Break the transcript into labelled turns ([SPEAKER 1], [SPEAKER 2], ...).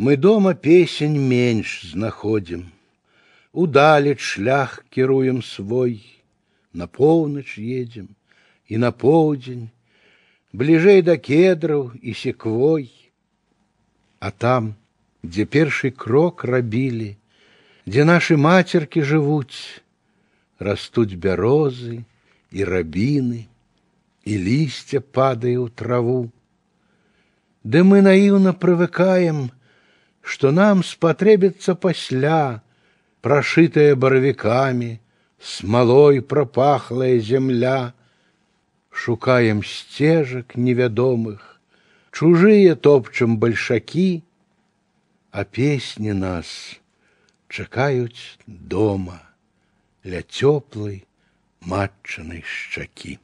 [SPEAKER 1] Мы дома песень меньш знаходзім. Удалеч шлях кіруем свой, на поўнач едзем і на поўдзень, бліжэй да кедраў і секвой. А там, дзе першы крок рабілі, дзе нашы мацеркі жывуць, растуць бярозы і рабіны, і лісце падае ў траву. Ды мы наіўна прывыкаем, што нам спатрэбіцца пасля, прошитая барвікамі, смалой пропахлая земля, шукаем сцежак невядомых, чужие топчем большаки, а песни нас чакаюць дома ля цёплай матчанай шчакі.